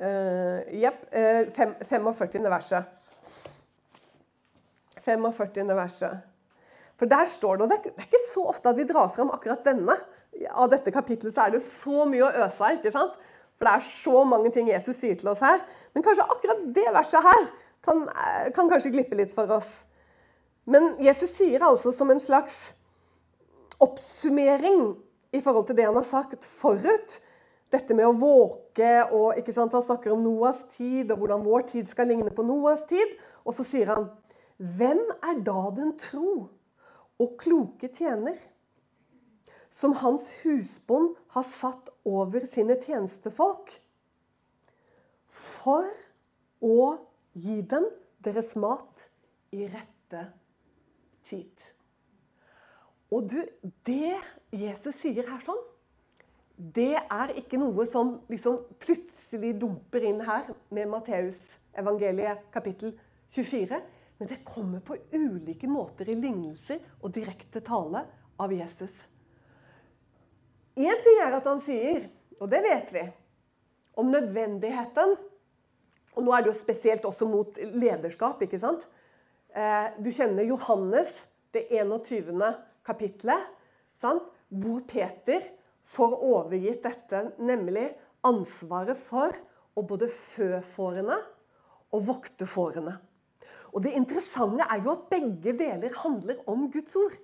Jepp. Uh, fem, 45. verset. 45. verset. For der står det, og det er ikke så ofte at vi drar fram akkurat denne. Av dette kapittelet så er det jo så mye å øse av. ikke sant? For det er så mange ting Jesus sier til oss her. Men kanskje akkurat det verset her kan, eh, kan kanskje glippe litt for oss. Men Jesus sier altså som en slags oppsummering i forhold til det han har sagt forut. Dette med å våke og ikke sant, Han snakker om Noas tid og hvordan vår tid skal ligne på Noas tid. Og så sier han Hvem er da den tro og kloke tjener som hans husbond har satt over sine tjenestefolk for å gi dem deres mat i rette tid? Og du, det Jesus sier her sånn, det er ikke noe som liksom plutselig dumper inn her med Matteusevangeliet kapittel 24. Men det kommer på ulike måter i lignelser og direkte tale av Jesus. Én ting er at han sier, og det vet vi, om nødvendigheten Og nå er det jo spesielt også mot lederskap, ikke sant? Eh, du kjenner Johannes, det 21. kapitlet, sant? hvor Peter får overgitt dette, nemlig ansvaret for å både fø fårene og vokte fårene. Og Det interessante er jo at begge deler handler om Guds ord.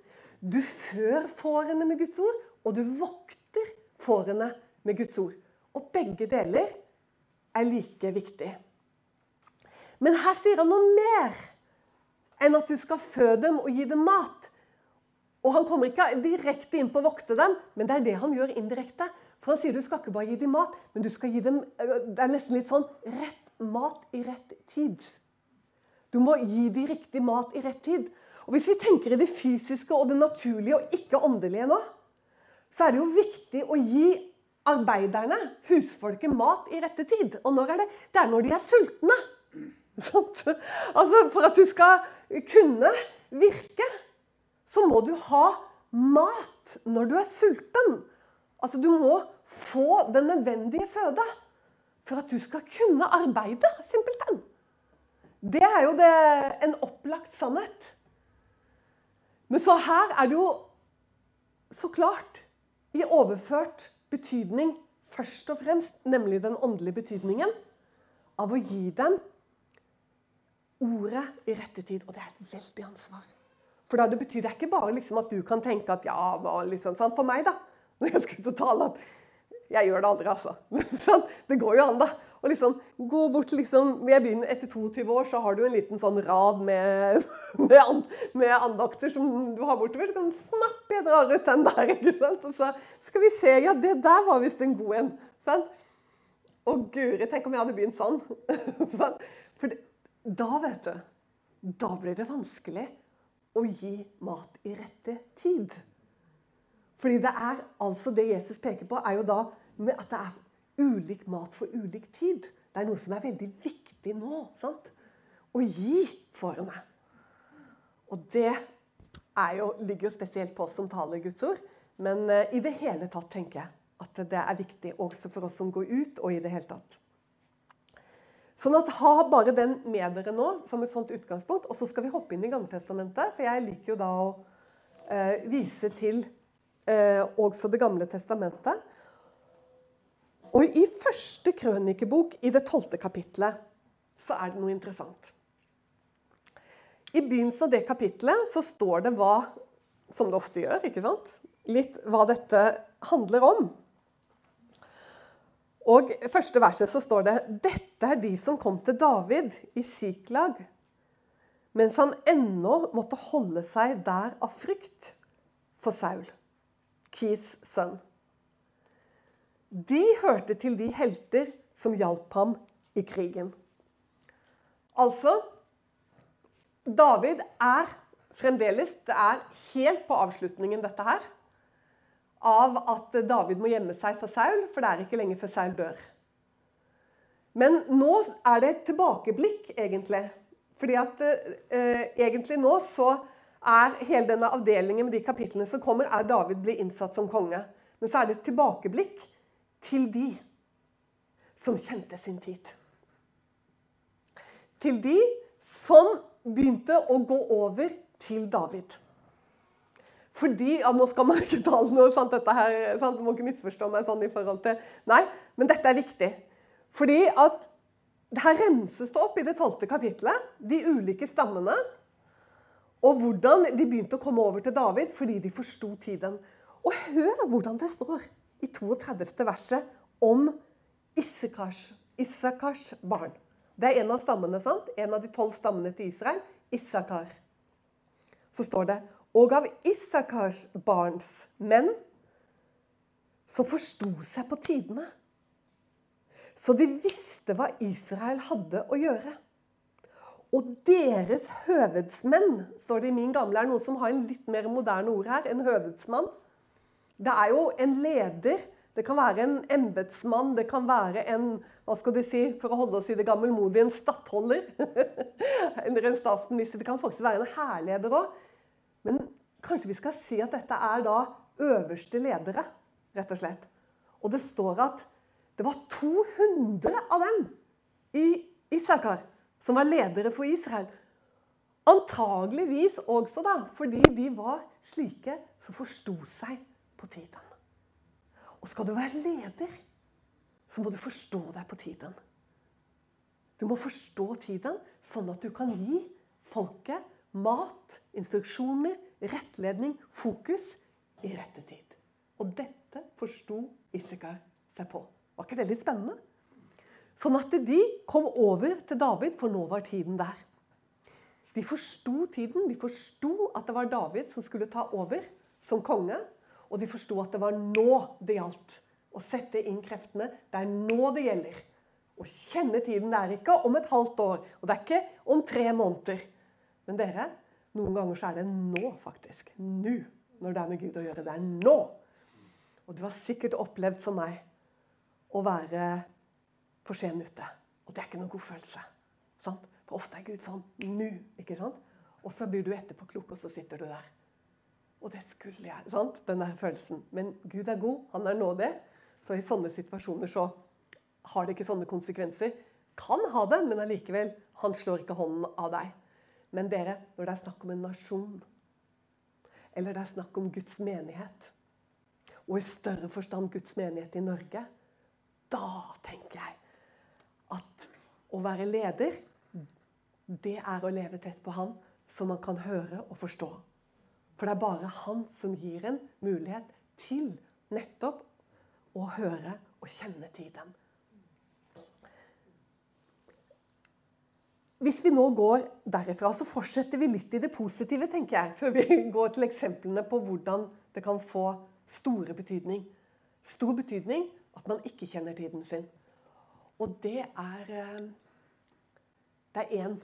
Du før fårene med Guds ord, og du vokter fårene med Guds ord. Og begge deler er like viktig. Men her sier han noe mer enn at du skal fø dem og gi dem mat. Og Han kommer ikke direkte inn på å vokte dem, men det er det han gjør indirekte. For Han sier du skal ikke bare gi dem mat, men du skal gi dem det er nesten litt sånn rett mat i rett tid. Du må gi dem riktig mat i rett tid. Og Hvis vi tenker i det fysiske og det naturlige og ikke åndelige nå, så er det jo viktig å gi arbeiderne, husfolket, mat i rette tid. Og når er det? Det er når de er sultne. Sånn. Altså, For at du skal kunne virke, så må du ha mat når du er sulten. Altså, du må få den nødvendige føde for at du skal kunne arbeide, simpelthen. Det er jo det, en opplagt sannhet. Men så her er det jo så klart i overført betydning først og fremst, nemlig den åndelige betydningen, av å gi dem ordet i rette tid. Og det er et veldig ansvar. For da det betyr det ikke bare liksom at du kan tenke at ja, liksom, sånn, For meg, da, når jeg skulle til og tale at Jeg gjør det aldri, altså. Sånn, det går jo an, da. Og liksom gå bort liksom, jeg begynner Etter 22 år så har du en liten sånn rad med, med, med andakter som du har bortover. Så kan du snappe, jeg drar ut den der. ikke sant? Og så skal vi se Ja, det der var visst en god en. Sånn? Å guri, tenk om jeg hadde begynt sånn. sånn. For da, vet du Da blir det vanskelig å gi mat i rette tid. Fordi det er altså det Jesus peker på, er jo da at det er ulik mat for ulik tid. Det er noe som er veldig viktig nå. sant? Å gi fårene. Og det jo, ligger jo spesielt på oss som taler Guds ord. Men uh, i det hele tatt tenker jeg at det er viktig også for oss som går ut, og i det hele tatt. Sånn at Ha bare den med dere nå som et sånt utgangspunkt. Og så skal vi hoppe inn i Gamletestamentet. For jeg liker jo da å eh, vise til eh, også Det gamle testamentet. Og i første krønikebok, i det tolvte kapitlet, så er det noe interessant. I begynnelsen av det kapitlet så står det hva, som det ofte gjør, ikke sant? litt hva dette handler om. Og i første verset så står det dette er de som kom til David i Siklag, mens han ennå måtte holde seg der av frykt for Saul, Kis sønn. De hørte til de helter som hjalp ham i krigen. Altså David er fremdeles Det er helt på avslutningen, dette her av at David må gjemme seg for Saul, for det er ikke lenge før Saul dør. Men nå er det et tilbakeblikk, egentlig. Fordi at eh, egentlig nå så er hele denne avdelingen med de kapitlene som kommer, er David blir innsatt som konge. Men så er det et tilbakeblikk til de som kjente sin tid. Til de som begynte å gå over til David. Fordi, ja, Nå skal man ikke tale noe sant, dette her, sant, må ikke misforstå meg sånn i forhold til Nei, men dette er viktig. Fordi at her remses det opp i det tolvte kapitlet de ulike stammene. Og hvordan de begynte å komme over til David fordi de forsto tiden. Og hør hvordan det står i 32. verset om Issakars, Issakars barn. Det er en av stammene, sant? En av de tolv stammene til Israel. Issakar. Så står det Og av Isakars barns menn som forsto seg på tidene. Så de visste hva Israel hadde å gjøre. Og deres høvedsmenn, står det i min gamle, er noen som har en litt mer moderne ord her. En høvedsmann. Det er jo en leder. Det kan være en embetsmann, det kan være en hva skal du si, for å holde oss i det gammelmodige, en stattholder. Eller en statsminister. Det kan faktisk være en hærleder òg. Men kanskje vi skal si at dette er da øverste ledere, rett og slett. Og det står at det var 200 av dem i Isakar som var ledere for Israel. Antageligvis også da, fordi de var slike som forsto seg på tiden. Og skal du være leder, så må du forstå deg på tiden. Du må forstå tiden, sånn at du kan gi folket mat, instruksjoner, rettledning, fokus i rette tid. Og dette forsto Isekar seg på. Var ikke det litt spennende? Sånn at de kom over til David, for nå var tiden der. De forsto tiden. De forsto at det var David som skulle ta over som konge. Og de forsto at det var nå det gjaldt å sette inn kreftene. Det er nå det gjelder. Å kjenne tiden. Det er ikke om et halvt år, og det er ikke om tre måneder. Men dere, noen ganger så er det nå, faktisk. Nå. Når det er med Gud å gjøre. Det er nå. Og du har sikkert opplevd som meg å være for sen ute. Og det er ikke noen god følelse. Sant? For ofte er Gud sånn nå. ikke sant? Og så blir du etterpåklok, og så sitter du der. Og det skulle jeg. sant? Den der følelsen. Men Gud er god. Han er nådig. Så i sånne situasjoner så har det ikke sånne konsekvenser. Kan ha det, men allikevel. Han slår ikke hånden av deg. Men dere, når det er snakk om en nasjon, eller det er snakk om Guds menighet, og i større forstand Guds menighet i Norge, da tenker jeg at å være leder, det er å leve tett på Han, som man kan høre og forstå. For det er bare Han som gir en mulighet til nettopp å høre og kjenne tiden. Hvis vi nå går derifra, så fortsetter vi litt i det positive, tenker jeg, før vi går til eksemplene på hvordan det kan få store betydning. Stor betydning at man ikke kjenner tiden sin. Og det er eh, Det er én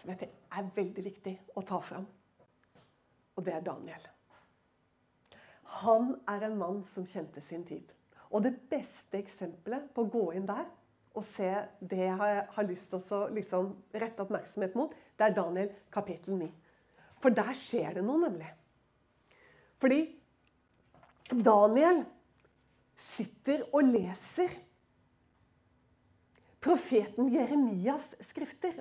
som jeg er veldig viktig å ta fram. Og det er Daniel. Han er en mann som kjente sin tid. Og det beste eksempelet på å gå inn der og se det jeg har lyst til å liksom rette oppmerksomhet mot, det er Daniel kapittel 9. For der skjer det noe, nemlig. Fordi Daniel sitter og leser profeten Jeremias skrifter.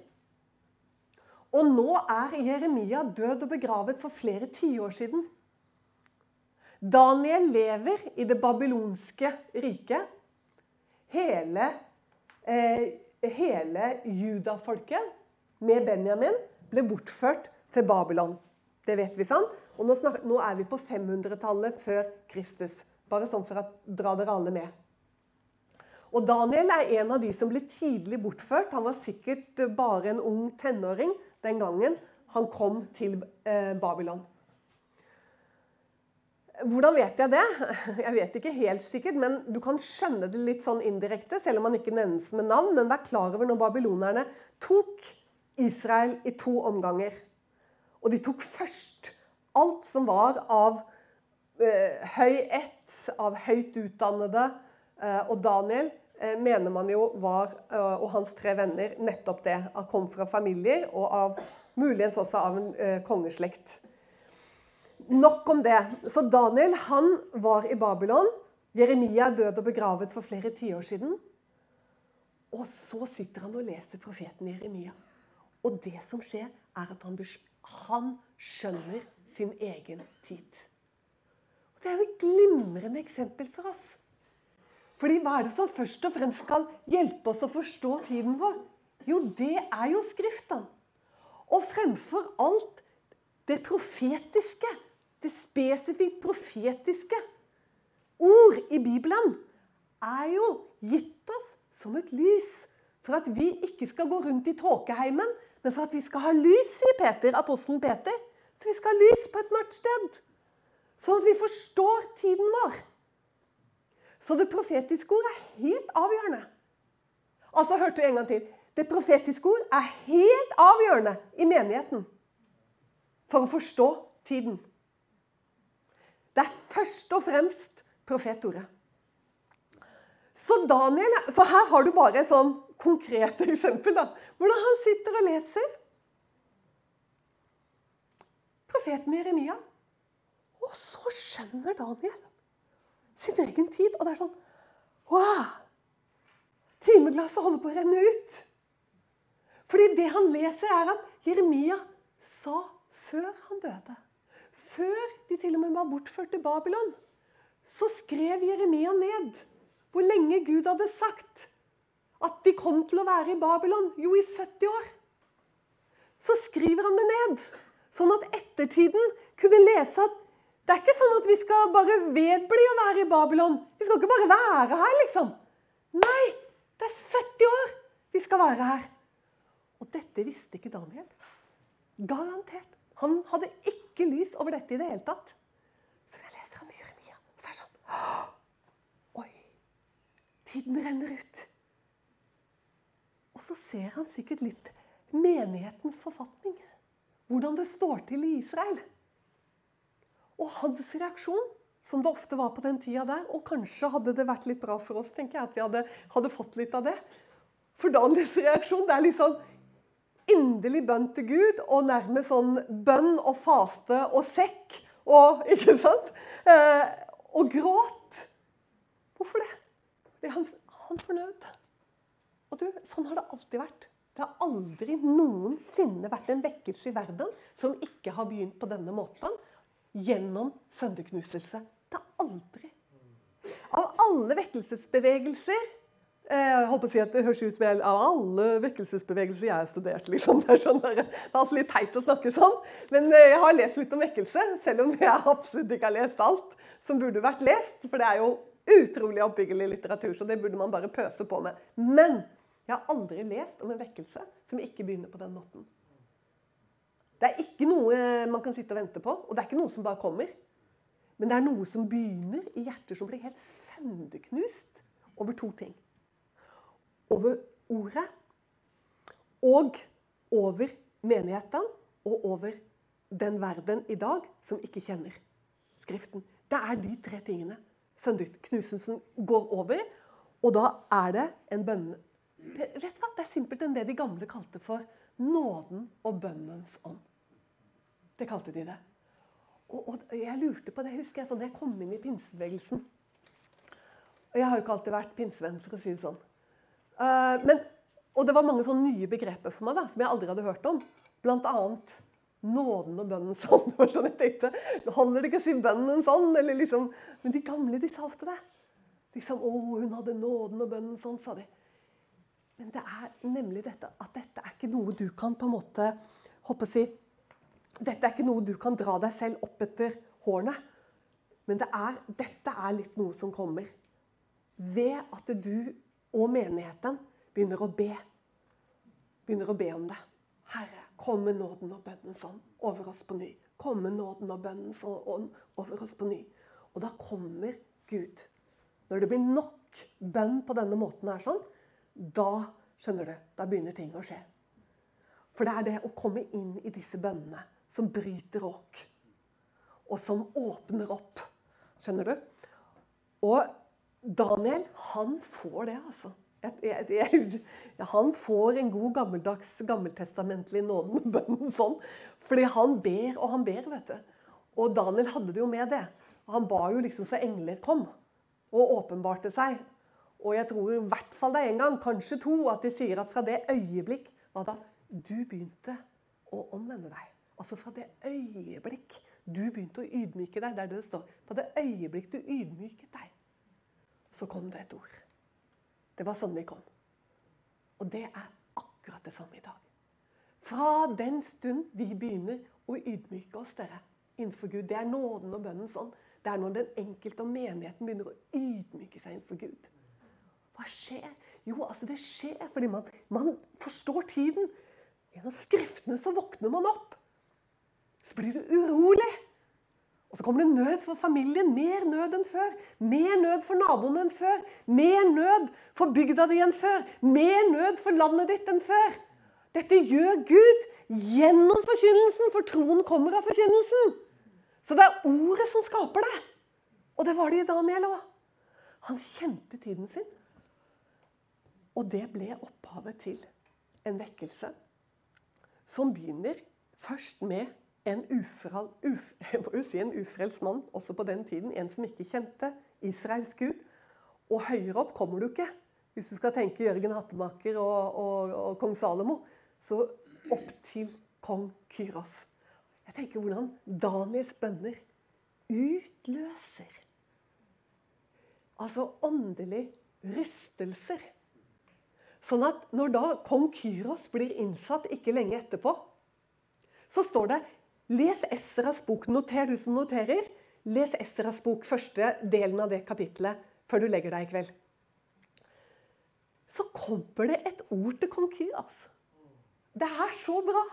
Og nå er Jeremia død og begravet for flere tiår siden. Daniel lever i det babylonske riket. Hele, hele judafolket med Benjamin ble bortført til Babylon. Det vet vi sånn. Og nå, snak, nå er vi på 500-tallet før Kristus. Bare sånn for å dra dere alle med. Og Daniel er en av de som ble tidlig bortført. Han var sikkert bare en ung tenåring den gangen han kom til eh, Babylon. Hvordan vet jeg det? Jeg vet ikke helt sikkert, men du kan skjønne det litt sånn indirekte, selv om man ikke nevnes med navn. Men vær klar over når babylonerne tok Israel i to omganger. Og de tok først alt som var av Eh, høy ett av høyt utdannede. Eh, og Daniel eh, mener man jo var, og hans tre venner, nettopp det. Han kom fra familier, og av, muligens også av en kongeslekt. Nok om det. Så Daniel han var i Babylon. Jeremia er død og begravet for flere tiår siden. Og så sitter han og leser profeten Jeremia. Og det som skjer, er at han, han skjønner sin egen tid. Og Det er jo et glimrende eksempel for oss. Fordi hva er det som først og fremst skal hjelpe oss å forstå tiden vår? Jo, det er jo Skriften. Og fremfor alt det profetiske. Det spesifikt profetiske. Ord i Bibelen er jo gitt oss som et lys. For at vi ikke skal gå rundt i tåkeheimen, men for at vi skal ha lys, sier Peter, apostelen Peter. Så vi skal ha lys på et mørkt sted. Sånn at vi forstår tiden vår. Så det profetiske ord er helt avgjørende. Altså, hørte du en gang til. Det profetiske ord er helt avgjørende i menigheten for å forstå tiden. Det er først og fremst profetordet. Så, Daniel, så her har du bare et sånn konkret eksempel. da, Hvordan han sitter og leser. Profeten Jeremia. Og så skjønner Daniel sin egen tid. Og det er sånn Wow! Timeglasset holder på å renne ut. Fordi det han leser, er at Jeremia sa før han døde Før de til og med var bortført til Babylon, så skrev Jeremia ned hvor lenge Gud hadde sagt at de kom til å være i Babylon. Jo, i 70 år. Så skriver han det ned, sånn at ettertiden kunne lese at det er ikke sånn at vi skal bare vedbli å være i Babylon. Vi skal ikke bare være her, liksom. Nei, det er 70 år vi skal være her. Og dette visste ikke Daniel. Garantert. Han hadde ikke lys over dette i det hele tatt. Så jeg leser om Jeremia, så er det sånn Oi! Tiden renner ut. Og så ser han sikkert litt menighetens forfatning. Hvordan det står til i Israel. Og hans reaksjon, som det ofte var på den tida der Og kanskje hadde det vært litt bra for oss tenker jeg, at vi hadde, hadde fått litt av det. For Daniels reaksjon det er litt sånn inderlig bønn til Gud og nærmest sånn bønn og faste og sekk og Ikke sant? Eh, og gråt. Hvorfor det? Fordi han, han fornøyd. Og du, sånn har det alltid vært. Det har aldri noensinne vært en vekkelse i verden som ikke har begynt på denne måten gjennom sønderknuselse. Det har aldri. Av alle vekkelsesbevegelser jeg håper å si at Det høres ut som jeg, av alle vekkelsesbevegelser jeg har studert. Liksom. Det, er sånn det er altså litt teit å snakke sånn, men eh, jeg har lest litt om vekkelse. Selv om jeg absolutt ikke har lest alt som burde vært lest. For det er jo utrolig oppbyggelig litteratur, så det burde man bare pøse på med. Men jeg har aldri lest om en vekkelse som ikke begynner på den måten. Det er ikke noe man kan sitte og vente på, og det er ikke noe som bare kommer. Men det er noe som begynner i hjerter som blir helt sønderknust over to ting. Over ordet og over menigheten og over den verden i dag som ikke kjenner Skriften. Det er de tre tingene Søndagsknusensen går over. Og da er det en bønne... Vet du hva? Det er simpelthen det de gamle kalte for nåden og bønnens ånd. Det kalte de det. Og, og, jeg lurte på det, husker jeg, sånn, jeg kom inn i pinsebevegelsen. Og jeg har jo ikke alltid vært pinsevenn, for å si det sånn. Uh, men, og det var mange sånne nye begreper for meg da, som jeg aldri hadde hørt om. Blant annet nåden og bønnen sånn. sånn jeg tenkte, holder det ikke å si bønnen sånn. Eller liksom, men de gamle de sa ofte det. Liksom, 'Å, hun hadde nåden og bønnen sånn', sa de. Men det er nemlig dette at dette er ikke noe du kan på en måte håper si, dette er ikke noe du kan dra deg selv opp etter hårene. Men det er, dette er litt noe som kommer ved at du og menigheten begynner å be. Begynner å be om det. Herre, kom med nåden og bønnens ånd over oss på ny. Kom med nåden og bønnens ånd over oss på ny. Og da kommer Gud. Når det blir nok bønn på denne måten her sånn, da skjønner du, da begynner ting å skje. For det er det å komme inn i disse bønnene som bryter åk. Og som åpner opp. Skjønner du? Og Daniel, han får det, altså. Jeg, jeg, jeg, han får en god gammeldags gammeltestamentlig nåden sånn. Fordi han ber og han ber, vet du. Og Daniel hadde det jo med det. Han ba jo liksom så engler kom og åpenbarte seg. Og jeg tror i hvert fall det er én gang, kanskje to, at de sier at fra det øyeblikk hva da, du begynte å omvende deg. Altså fra det øyeblikk du begynte å ydmyke deg, der det står. Fra det øyeblikk du ydmyket deg, så kom det et ord. Det var sånn vi kom. Og det er akkurat det samme i dag. Fra den stund vi begynner å ydmyke oss dere, innenfor Gud Det er nåden og bønnen sånn. Det er når den enkelte og menigheten begynner å ydmyke seg innenfor Gud. Hva skjer? Jo, altså det skjer fordi man, man forstår tiden. Gjennom Skriftene så våkner man opp. Så blir du urolig. Og så kommer det nød for familien. Mer nød enn før. Mer nød for naboene enn før. Mer nød for bygda di enn før. Mer nød for landet ditt enn før. Dette gjør Gud gjennom forkynnelsen, for troen kommer av forkynnelsen. Så det er ordet som skaper det. Og det var det i Daniel òg. Han kjente tiden sin. Og det ble opphavet til en vekkelse som begynner først med en, ufral, uf, si en ufrelst mann, også på den tiden, en som ikke kjente Israels Gud. Og høyere opp kommer du ikke. Hvis du skal tenke Jørgen Hattemaker og, og, og kong Salomo, så opp til kong Kyros. Jeg tenker hvordan Daniels bønner utløser altså åndelig rystelser. Sånn at når da kong Kyros blir innsatt ikke lenge etterpå, så står det Les Esras bok. Noter, du som noterer. Les Esras bok, første delen av det kapitlet, før du legger deg i kveld. Så kommer det et ord til kong Kyas. Det er så bra.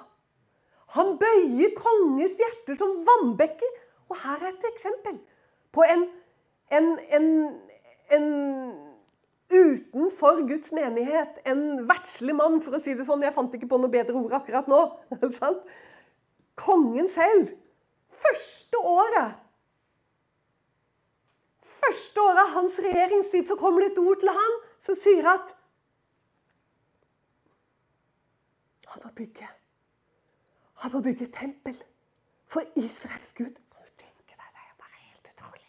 Han bøyer kongers hjerter som vannbekker. Og her er et eksempel på en, en, en, en utenfor Guds menighet, en verdslig mann, for å si det sånn. Jeg fant ikke på noe bedre ord akkurat nå. Kongen selv. Første året Første året av hans regjeringstid så kommer det et ord til han som sier at han må bygge han må bygge tempel for Israels Gud. Kan du tenke deg, Det er bare helt utrolig.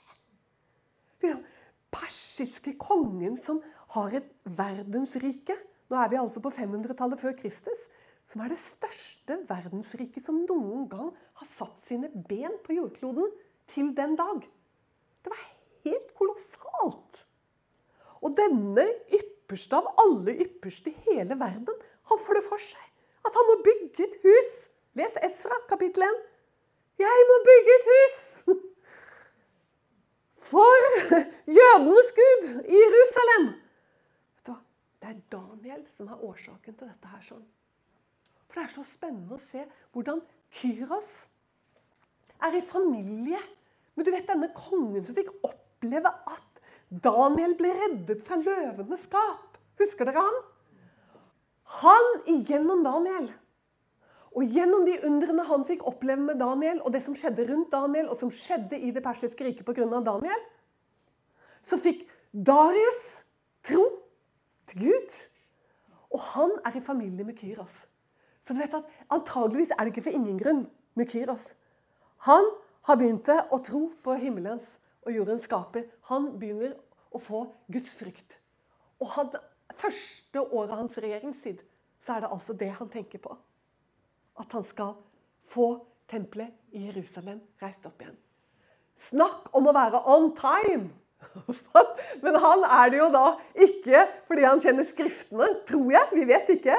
Den persiske kongen som har et verdensrike Nå er vi altså på 500-tallet før Kristus. Som er det største verdensriket som noen gang har satt sine ben på jordkloden til den dag. Det var helt kolossalt. Og denne ypperste av alle ypperste i hele verden, han får det for seg at han må bygge et hus Les Esra, kapittel 1. Jeg må bygge et hus for jødenes gud i Jerusalem. Det er Daniel som er årsaken til dette her. sånn. For det er så spennende å se hvordan Kyros er i familie med du vet, denne kongen som fikk oppleve at Daniel ble reddet fra løvenes skap. Husker dere han? Han igjennom Daniel og gjennom de undrene han fikk oppleve med Daniel, og det som skjedde rundt Daniel, og som skjedde i det persiske riket pga. Daniel, så fikk Darius tro til Gud. Og han er i familie med Kyros. Så du vet at Antageligvis er det ikke for ingen grunn med Kyros. Han har begynt å tro på himmelens og jordens skaper. Han begynner å få Guds frykt. Og han, første året av hans regjeringstid så er det altså det han tenker på at han skal få tempelet i Jerusalem reist opp igjen. Snakk om å være on time! Men han er det jo da ikke fordi han kjenner Skriftene, tror jeg. Vi vet ikke.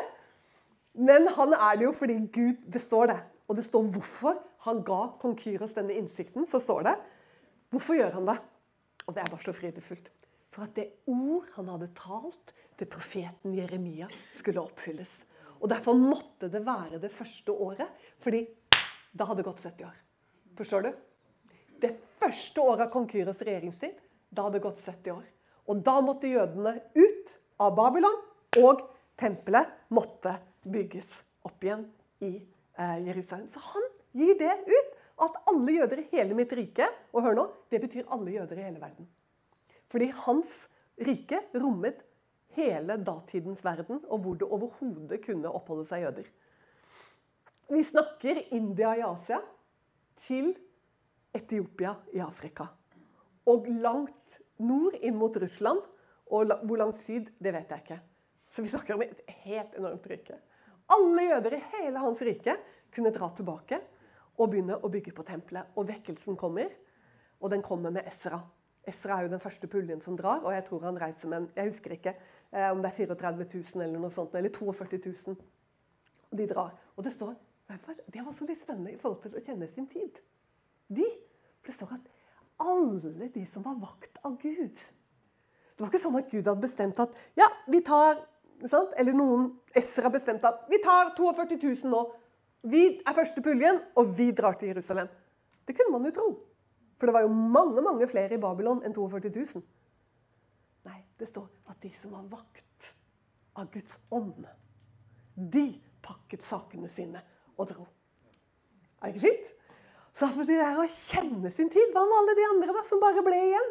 Men han er det jo fordi Gud Det står det. Og det står hvorfor han ga kong Kyros denne innsikten. Så står det hvorfor gjør han det. Og det er bare så fridefullt. For at det ord han hadde talt til profeten Jeremia, skulle oppfylles. Og Derfor måtte det være det første året, fordi da hadde det gått 70 år. Forstår du? Det første året av kong Kyros regjeringstid, da hadde det gått 70 år. Og da måtte jødene ut av Babylon, og tempelet måtte bygges opp igjen i eh, Jerusalem. Så han gir det ut. At alle jøder i hele mitt rike Og hør nå, det betyr alle jøder i hele verden. Fordi hans rike rommet hele datidens verden, og hvor det overhodet kunne oppholde seg jøder. Vi snakker India i Asia til Etiopia i Afrika. Og langt nord inn mot Russland Og hvor langt syd, det vet jeg ikke. Så vi snakker om et helt enormt rike. Alle jøder i hele hans rike kunne dra tilbake og begynne å bygge på tempelet. Og vekkelsen kommer, og den kommer med Esra. Esra er jo den første puljen som drar, og jeg tror han reiser med en Jeg husker ikke eh, om det er 34 000 eller noe sånt, eller 42 000. Og de drar. Og det står Det var også litt spennende i forhold til å kjenne sin tid. De. For det står at alle de som var vakt av Gud Det var ikke sånn at Gud hadde bestemt at ja, vi tar sant? Eller noen esser har bestemt at vi tar 42 000 nå. Vi er første puljen, og vi drar til Jerusalem. Det kunne man jo tro. For det var jo mange mange flere i Babylon enn 42 000. Nei, det står at de som var vakt av Guds ånd, de pakket sakene sine og dro. Er det ikke fint? Så det der å kjenne sin tid Hva med alle de andre da, som bare ble igjen?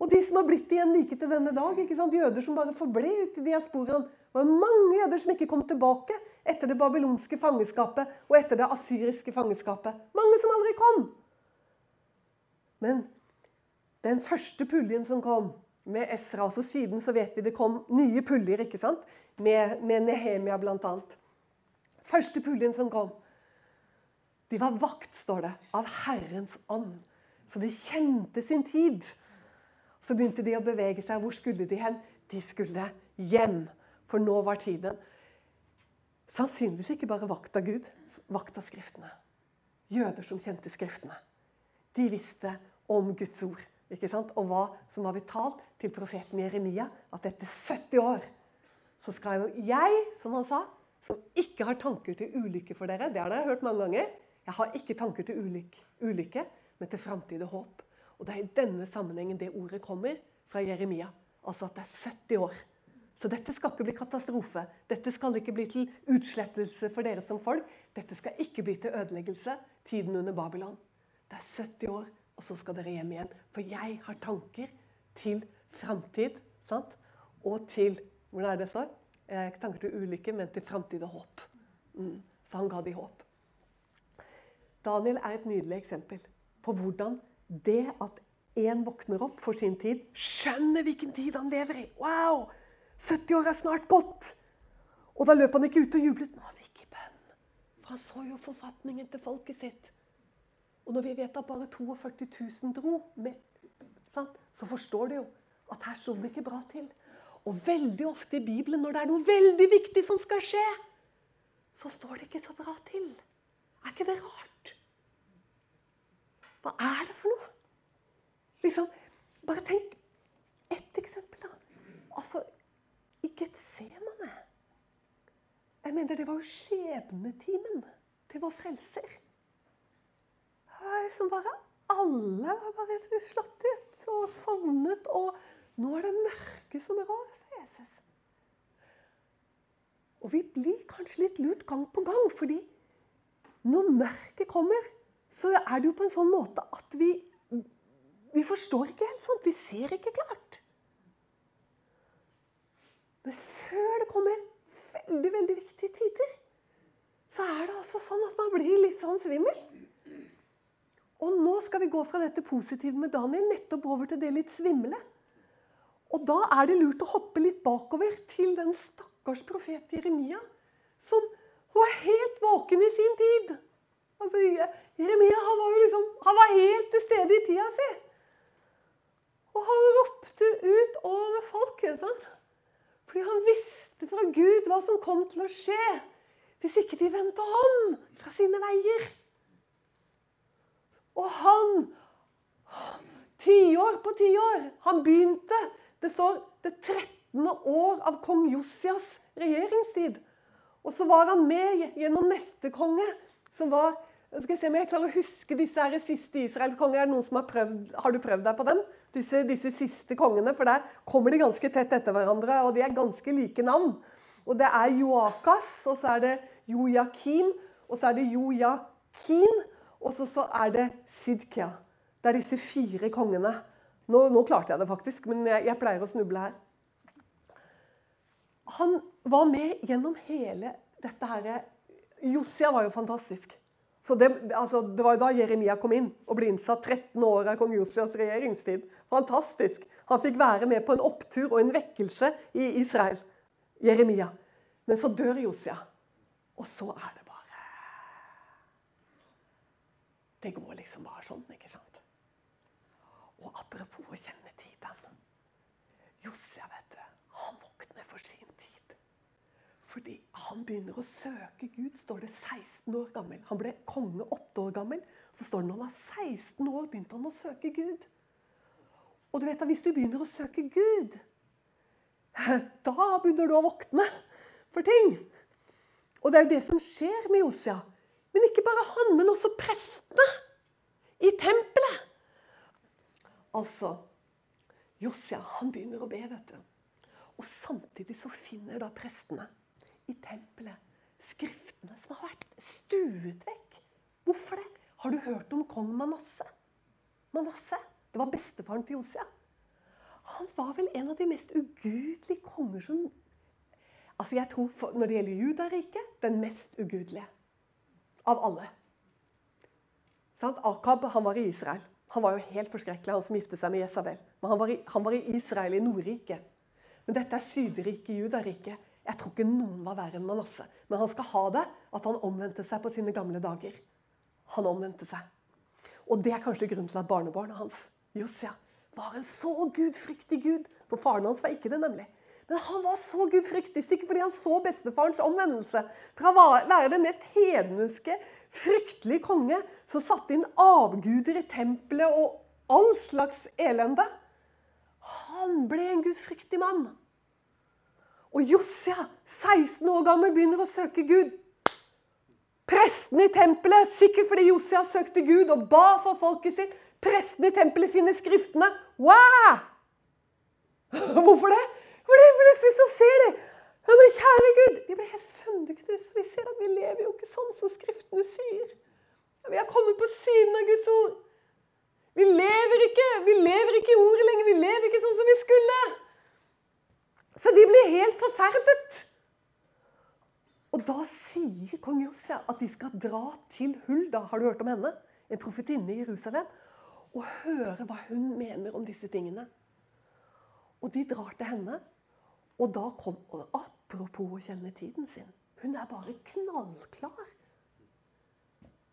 Og de som har blitt igjen like til denne dag. ikke sant? Jøder som bare forble ute i diasporaen. Det var mange jøder som ikke kom tilbake etter det babylonske fangeskapet og etter det asyriske fangeskapet. Mange som aldri kom. Men den første puljen som kom med Esra altså Siden så vet vi det kom nye puljer ikke sant? Med, med Nehemia bl.a. Første puljen som kom. De var vakt, står det, av Herrens ånd. Så de kjente sin tid. Så begynte de å bevege seg. Hvor skulle de hen? De skulle hjem. For nå var tiden. Sannsynligvis ikke bare vakt av Gud, vakt av Skriftene. Jøder som kjente Skriftene. De visste om Guds ord ikke sant? og hva som var vitalt til profeten Jeremia. At etter 70 år så skal jo jeg, som han sa, som ikke har tanker til ulykke for dere Det har dere hørt mange ganger. Jeg har ikke tanker til ulykke, ulykke men til framtid og håp. Og Det er i denne sammenhengen det ordet kommer fra Jeremia. Altså at det er 70 år. Så dette skal ikke bli katastrofe. Dette skal ikke bli til utslettelse for dere som folk. Dette skal ikke bli til ødeleggelse. Tiden under Babylon. Det er 70 år, og så skal dere hjem igjen. For jeg har tanker til framtid. Og til Hvordan er det så? Jeg tanker til ulykke, men til framtid og håp. Mm. Så han ga de håp. Daniel er et nydelig eksempel på hvordan det at en våkner opp for sin tid, skjønner hvilken tid han lever i. Wow! 70 år er snart gått! Og da løp han ikke ut og jublet. Nå har vi ikke bønn. For han så jo forfatningen til folket sitt. Og når vi vet at bare 42 000 dro, med, så forstår du jo at her sto det ikke bra til. Og veldig ofte i Bibelen, når det er noe veldig viktig som skal skje, så står det ikke så bra til. Er ikke det rart? Hva er det for noe? Liksom, bare tenk ett eksempel, da. Altså, i Getsemane. Jeg mener, det var jo skjebnetimen til vår frelser. Som bare Alle var bare slått ut og sovnet. Og nå er det mørke som rår, sa Jesus. Og vi blir kanskje litt lurt gang på gang, fordi når mørket kommer, så er det jo på en sånn måte at vi vi forstår ikke helt sånt. Vi ser ikke klart. Men før det kommer veldig, veldig viktige tider, så er det altså sånn at man blir litt sånn svimmel. Og nå skal vi gå fra dette positive med Daniel nettopp over til det litt svimle. Og da er det lurt å hoppe litt bakover til den stakkars profet Jeremia, som var helt våken i sin tid. Altså, Jeremia han var, jo liksom, han var helt til stede i tida si. Og han ropte ut over folket. Sant? Fordi han visste fra Gud hva som kom til å skje hvis ikke de vendte om fra sine veier. Og han Tiår på tiår. Han begynte Det står det 13. år av kong Josias regjeringstid. Og så var han med gjennom neste konge, som var skal jeg se om jeg klarer å huske disse her siste Israels konger. Er det noen som har prøvd, har du prøvd deg på dem? Disse, disse, siste kongene. For der kommer de ganske tett etter hverandre, og de er ganske like navn. Og det er Joakas, og så er det Jojakim, og så er det Jojakin, og så, så er det Sidkia. Det er disse fire kongene. Nå, nå klarte jeg det faktisk, men jeg, jeg pleier å snuble her. Han var med gjennom hele dette her Josia var jo fantastisk. Så det, altså, det var jo da Jeremia kom inn og ble innsatt 13 år av kong Josias regjeringstid. Fantastisk. Han fikk være med på en opptur og en vekkelse i Israel. Jeremia. Men så dør Josia. Og så er det bare Det går liksom bare sånn, ikke sant? Og apropos å kjenne tiden. Josia, vet du, han våkner for sin tid. Fordi han begynner å søke Gud, står det 16 år gammel. Han ble konge 8 år gammel. Så står det når han var 16 år, begynte han å søke Gud. Og du vet at hvis du begynner å søke Gud, da begynner du å våkne for ting. Og det er jo det som skjer med Josia. Men ikke bare han, men også prestene i tempelet. Altså Josia han begynner å be, vet du. Og samtidig så finner da prestene i tempelet skriftene som har vært stuet vekk. Hvorfor det? Har du hørt om kong Manasse? Manasse, Det var bestefaren til Josia. Han var vel en av de mest ugudelige konger som Altså jeg tror for, Når det gjelder Judariket, den mest ugudelige av alle. Sant? Akab han var i Israel. Han var jo helt forskrekkelig, han som giftet seg med Jesabel. Men han var, i, han var i Israel, i Nordriket. Men dette er Sydriket, Judariket. Jeg tror ikke noen var verre enn Manasseh. Men han skal ha det, at han omvendte seg på sine gamle dager. Han omvendte seg. Og det er kanskje grunnen til at barnebarnet hans, Josia, var en så gudfryktig gud. For faren hans var ikke det, nemlig. Men han var så gudfryktig, sikkert fordi han så bestefarens omvendelse. Fra å være den mest hedenske, fryktelige konge som satte inn avguder i tempelet og all slags elende. Han ble en gudfryktig mann. Og Josia, 16 år gammel, begynner å søke Gud. Prestene i tempelet, sikkert fordi Josia søkte Gud og ba for folket sitt. Prestene i tempelet finner skriftene. Wow! Hvorfor det? Fordi plutselig så ser de men kjære Gud, De blir helt sønderknust, for de ser at vi lever jo ikke sånn som Skriftene sier. Vi har kommet på siden av Guds ord. Vi lever ikke vi lever ikke i ordet lenger. Vi lever ikke sånn som vi skulle. Så de blir helt forferdet. Og da sier kong Josia at de skal dra til Hulda, har du hørt om henne? En profetinne i Jerusalem. Og høre hva hun mener om disse tingene. Og de drar til henne. Og da kom og Apropos å kjenne tiden sin. Hun er bare knallklar.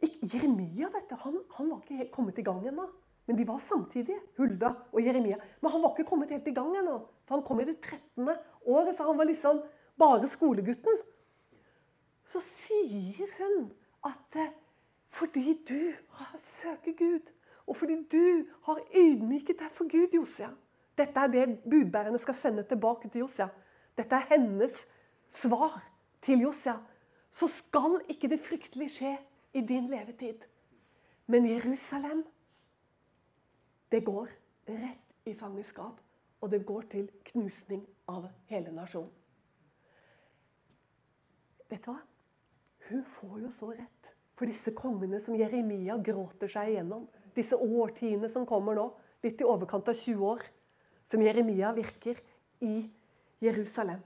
Jeremia vet du, han, han var ikke helt kommet i gang ennå. Men de var samtidig, Hulda og Jeremia. Men han var ikke kommet helt i gang ennå. For han kom i det 13. året, så han var liksom bare skolegutten. Så sier hun at eh, fordi du søker Gud, og fordi du har ydmyket deg for Gud, Josia, dette er det budbærerne skal sende tilbake til Josia. Dette er hennes svar til Josia. Så skal ikke det fryktelige skje i din levetid. Men Jerusalem, det går rett i fangenskap. Og det går til knusning av hele nasjonen. Vet du hva? Hun får jo så rett. For disse kongene som Jeremia gråter seg igjennom, disse årtiene som kommer nå, litt i overkant av 20 år, som Jeremia virker i Jerusalem.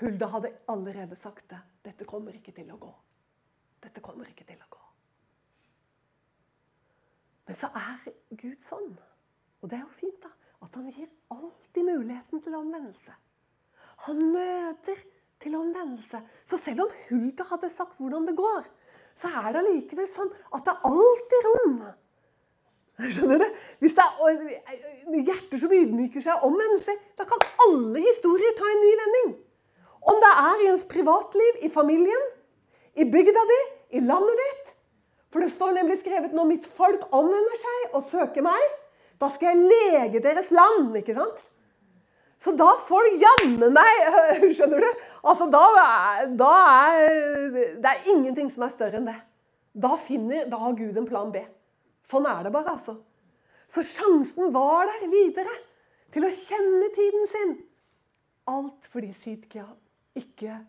Hulda hadde allerede sagt det. Dette kommer ikke til å gå. Dette kommer ikke til å gå. Men så er Gud sånn, og det er jo fint, da, at han gir alltid muligheten til omvendelse. Han møter til omvendelse. Så selv om Hulda hadde sagt hvordan det går, så er det allikevel sånn at det er alltid rom Skjønner du? Hvis det er hjerter som ydmyker seg om mennesker, da kan alle historier ta en ny vending. Om det er i ens privatliv, i familien, i bygda di, i landet ditt. For det står nemlig skrevet når mitt folk omvender seg og søker meg, da skal jeg lege deres land. ikke sant? Så da får du jammen meg Skjønner du? Altså, da da er Det er ingenting som er større enn det. Da, finner, da har Gud en plan B. Sånn er det bare, altså. Så sjansen var der videre til å kjenne tiden sin. Alt fordi Sidkia ikke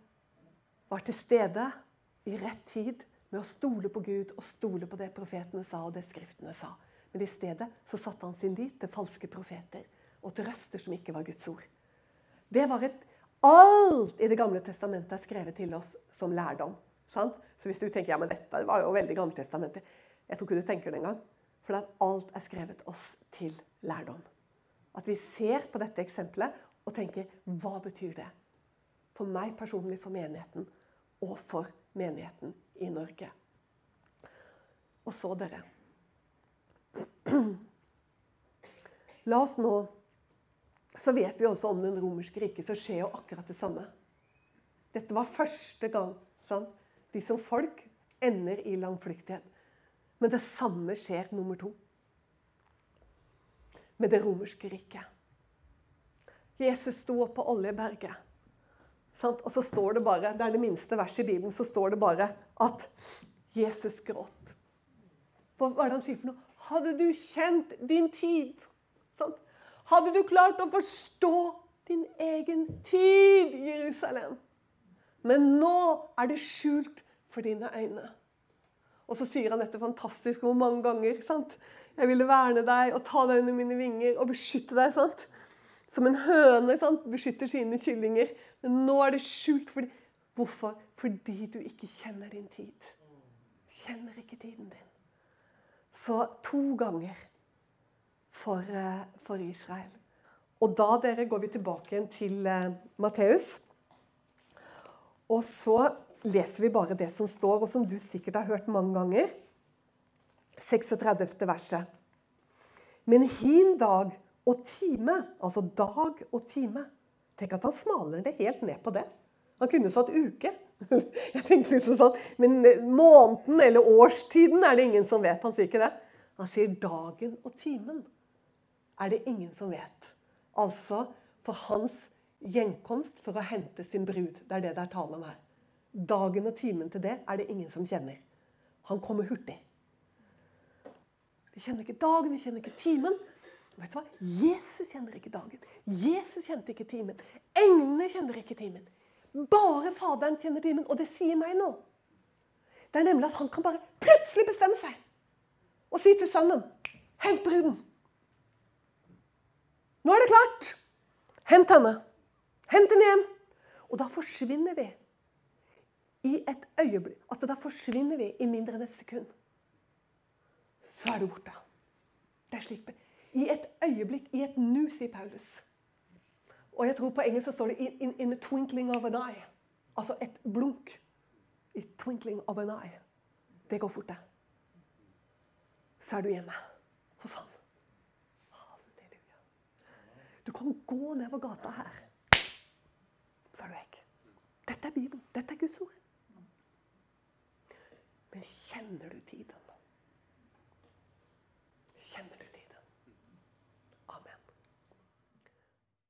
var til stede i rett tid med å stole på Gud og stole på det profetene sa og det skriftene sa. Men i stedet så satte han sin lit til falske profeter og til røster som ikke var Guds ord. Det var et Alt i Det gamle testamentet er skrevet til oss som lærdom. Sant? Så hvis du tenker ja, men dette var jo veldig Gammeltestamentet jeg tror ikke du tenker det engang. For at alt er skrevet oss til lærdom. At vi ser på dette eksempelet og tenker hva betyr det? For meg personlig, for menigheten og for menigheten i Norge. Og så, dere La oss nå Så vet vi også om den romerske riket, så skjer jo akkurat det samme. Dette var første gang sant? de som folk ender i langflyktighet. Men det samme skjer nummer to. Med det romerske riket. Jesus sto opp på Oljeberget. Sant? Og så står det bare, det er det minste verset i Bibelen, så står det bare at Jesus gråt. Hva er det han sier for noe? Hadde du kjent din tid? Sant? Hadde du klart å forstå din egen tid, Jerusalem? Men nå er det skjult for dine øyne. Og så sier han dette fantastisk hvor mange ganger. sant? Jeg ville verne deg og ta deg under mine vinger og beskytte deg. sant? Som en høne sant? beskytter sine kyllinger. Nå er det skjult. Fordi, hvorfor? Fordi du ikke kjenner din tid. Kjenner ikke tiden din. Så to ganger for, eh, for Israel. Og da dere, går vi tilbake igjen til uh, Matteus. Og så leser vi bare det som står, og som du sikkert har hørt mange ganger. 36. verset. Men hin dag og time, altså dag og time Tenk at han smaler det helt ned på det. Han kunne satt uke. Jeg tenkte liksom sånn, Men måneden eller årstiden er det ingen som vet. Han sier ikke det. Han sier dagen og timen er det ingen som vet. Altså for hans gjenkomst for å hente sin brud. Det er det det er tale om her. Dagen og timen til det er det ingen som kjenner. Han kommer hurtig. Vi kjenner ikke dagen, vi kjenner ikke timen. Vet du hva? Jesus kjenner ikke dagen. Jesus kjente ikke timen. Englene kjenner ikke timen. Bare Faderen kjenner timen, og det sier meg nå. Det er nemlig at han kan bare plutselig bestemme seg og si til sønnen Hent bruden. Nå er det klart! Hent henne. Hent henne hjem. Og da forsvinner vi i et øyeblikk. Altså, da forsvinner vi i mindre enn et sekund. Så er du borte. Det er slik i et øyeblikk, i et nu, sier Paulus. Og jeg tror på engelsk så står det in, in, 'a twinkling of an eye'. Altså et blunk. I 'twinkling of an eye'. Det går fort, det. Så er du hjemme For faen. Halleluja. Du kan gå nedover gata her, så er du vekk. Dette er Bibelen. Dette er Guds ord. Men kjenner du tiden?